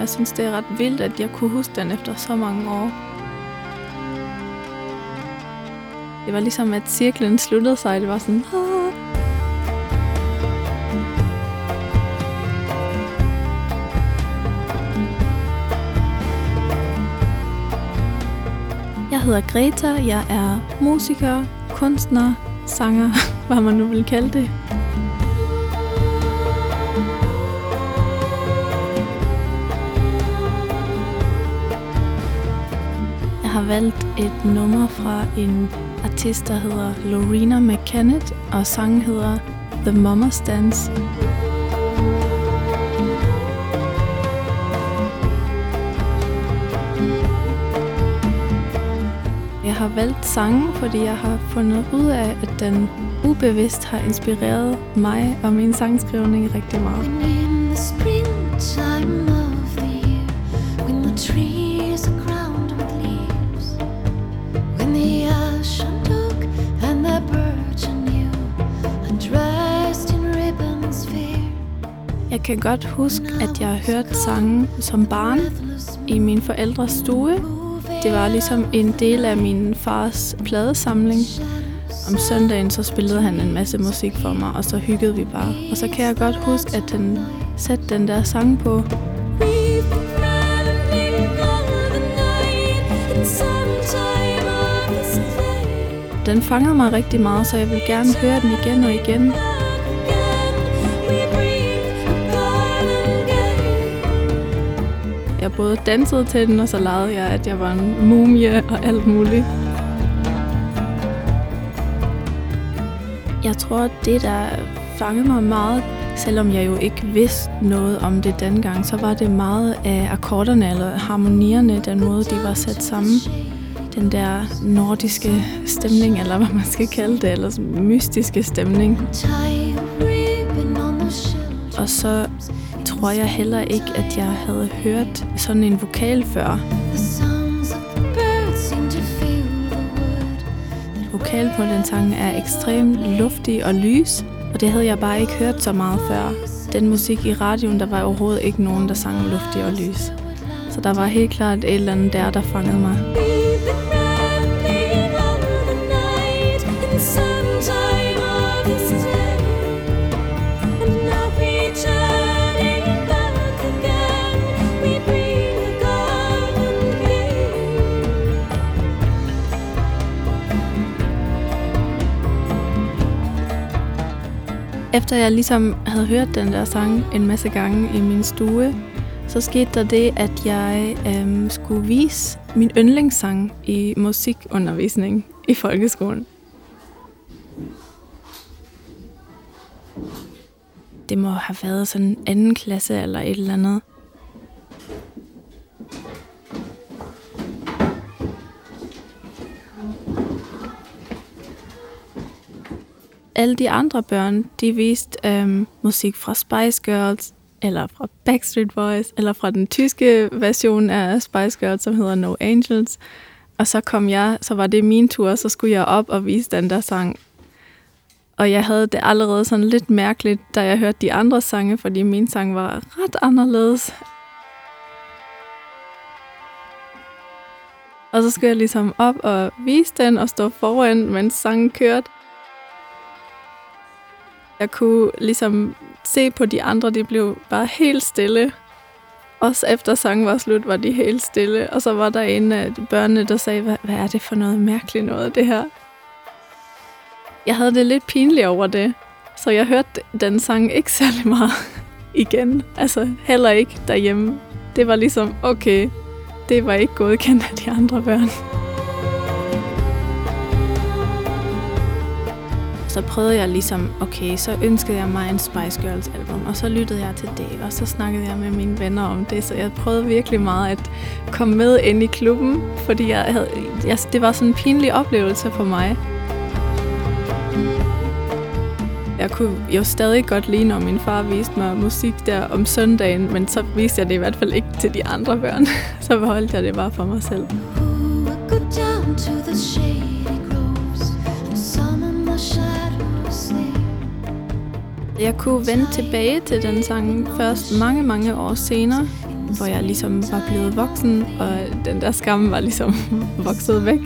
Jeg synes, det er ret vildt, at jeg kunne huske den efter så mange år. Det var ligesom, at cirklen sluttede sig. Det var sådan... Jeg hedder Greta. Jeg er musiker, kunstner, sanger, hvad man nu vil kalde det. Jeg har valgt et nummer fra en artist, der hedder Lorena McKennett, og sangen hedder The Mama's Dance. Jeg har valgt sangen, fordi jeg har fundet ud af, at den ubevidst har inspireret mig og min sangskrivning rigtig meget. In the springtime of the year, when the trees kan godt huske, at jeg hørte sangen som barn i min forældres stue. Det var ligesom en del af min fars pladesamling. Om søndagen så spillede han en masse musik for mig, og så hyggede vi bare. Og så kan jeg godt huske, at han satte den der sang på. Den fanger mig rigtig meget, så jeg vil gerne høre den igen og igen. Jeg både dansede til den, og så legede jeg, at jeg var en mumie og alt muligt. Jeg tror, at det, der fangede mig meget, selvom jeg jo ikke vidste noget om det dengang, så var det meget af akkorderne eller harmonierne, den måde, de var sat sammen. Den der nordiske stemning, eller hvad man skal kalde det, eller mystiske stemning. Og så tror jeg heller ikke, at jeg havde hørt sådan en vokal før. Vokal på den sang er ekstremt luftig og lys, og det havde jeg bare ikke hørt så meget før. Den musik i radioen, der var overhovedet ikke nogen, der sang luftig og lys. Så der var helt klart et eller andet der, der fangede mig. Efter jeg ligesom havde hørt den der sang en masse gange i min stue, så skete der det, at jeg øhm, skulle vise min yndlingssang i musikundervisning i folkeskolen. Det må have været sådan anden klasse eller et eller andet. Alle de andre børn, de viste øhm, musik fra Spice Girls, eller fra Backstreet Boys, eller fra den tyske version af Spice Girls, som hedder No Angels. Og så kom jeg, så var det min tur, så skulle jeg op og vise den der sang. Og jeg havde det allerede sådan lidt mærkeligt, da jeg hørte de andre sange, fordi min sang var ret anderledes. Og så skulle jeg ligesom op og vise den og stå foran, mens sangen kørte. Jeg kunne ligesom se på de andre, de blev bare helt stille. Også efter sangen var slut, var de helt stille. Og så var der en af de børnene, der sagde, hvad, hvad er det for noget mærkeligt noget, det her? Jeg havde det lidt pinligt over det. Så jeg hørte den sang ikke særlig meget igen. Altså heller ikke derhjemme. Det var ligesom, okay, det var ikke godkendt af de andre børn. Så prøvede jeg ligesom, okay, så ønskede jeg mig en Spice Girls album, og så lyttede jeg til det, og så snakkede jeg med mine venner om det, så jeg prøvede virkelig meget at komme med ind i klubben, fordi jeg havde, jeg, det var sådan en pinlig oplevelse for mig. Jeg kunne jo stadig godt lide, når min far viste mig musik der om søndagen, men så viste jeg det i hvert fald ikke til de andre børn. så beholdt jeg det bare for mig selv. Ooh, Jeg kunne vende tilbage til den sang først mange, mange år senere. hvor jeg ligesom var blevet voksen, og den der skam var ligesom vokset væk.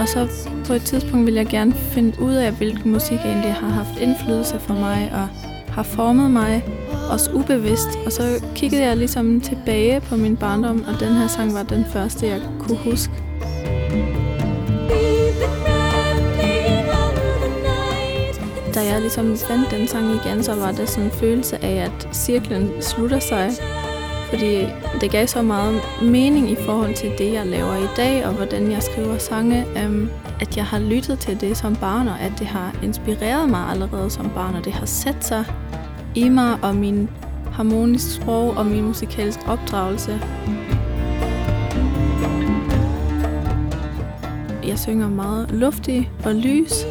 Og så på et tidspunkt ville jeg gerne finde ud af, hvilken musik egentlig har haft indflydelse for mig, og har formet mig, også ubevidst. Og så kiggede jeg ligesom tilbage på min barndom, og den her sang var den første, jeg kunne huske. Da jeg ligesom fandt den sang igen, så var det sådan en følelse af, at cirklen slutter sig. Fordi det gav så meget mening i forhold til det, jeg laver i dag, og hvordan jeg skriver sange, øhm, at jeg har lyttet til det som barn, og at det har inspireret mig allerede som barn, og det har sat sig i mig og min harmonisk sprog og min musikalsk opdragelse. Jeg synger meget luftig og lys,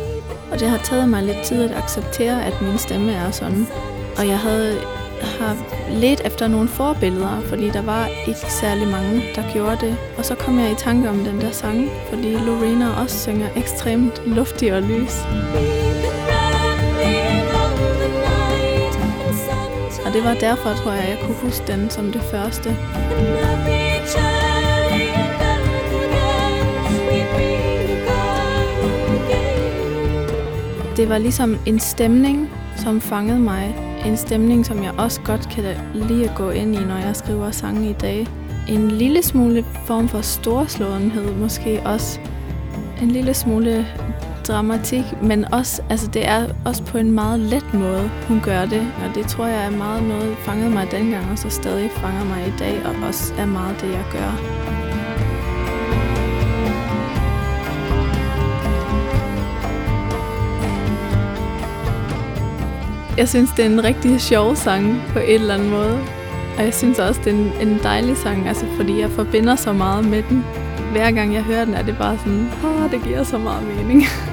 og det har taget mig lidt tid at acceptere, at min stemme er sådan. Og jeg havde har let efter nogle forbilleder, fordi der var ikke særlig mange, der gjorde det. Og så kom jeg i tanke om den der sang, fordi Lorena også synger ekstremt luftig og lys. Og det var derfor, tror jeg, jeg kunne huske den som det første. Det var ligesom en stemning, som fangede mig. En stemning, som jeg også godt kan lide at gå ind i, når jeg skriver sange i dag. En lille smule form for storslåenhed, måske også. En lille smule dramatik, men også, altså det er også på en meget let måde, hun gør det. Og det tror jeg er meget noget, fangede mig dengang, og så stadig fanger mig i dag, og også er meget det, jeg gør. Jeg synes, det er en rigtig sjov sang på en eller anden måde. Og jeg synes også, det er en, en dejlig sang, altså fordi jeg forbinder så meget med den. Hver gang jeg hører den, er det bare sådan, åh, det giver så meget mening.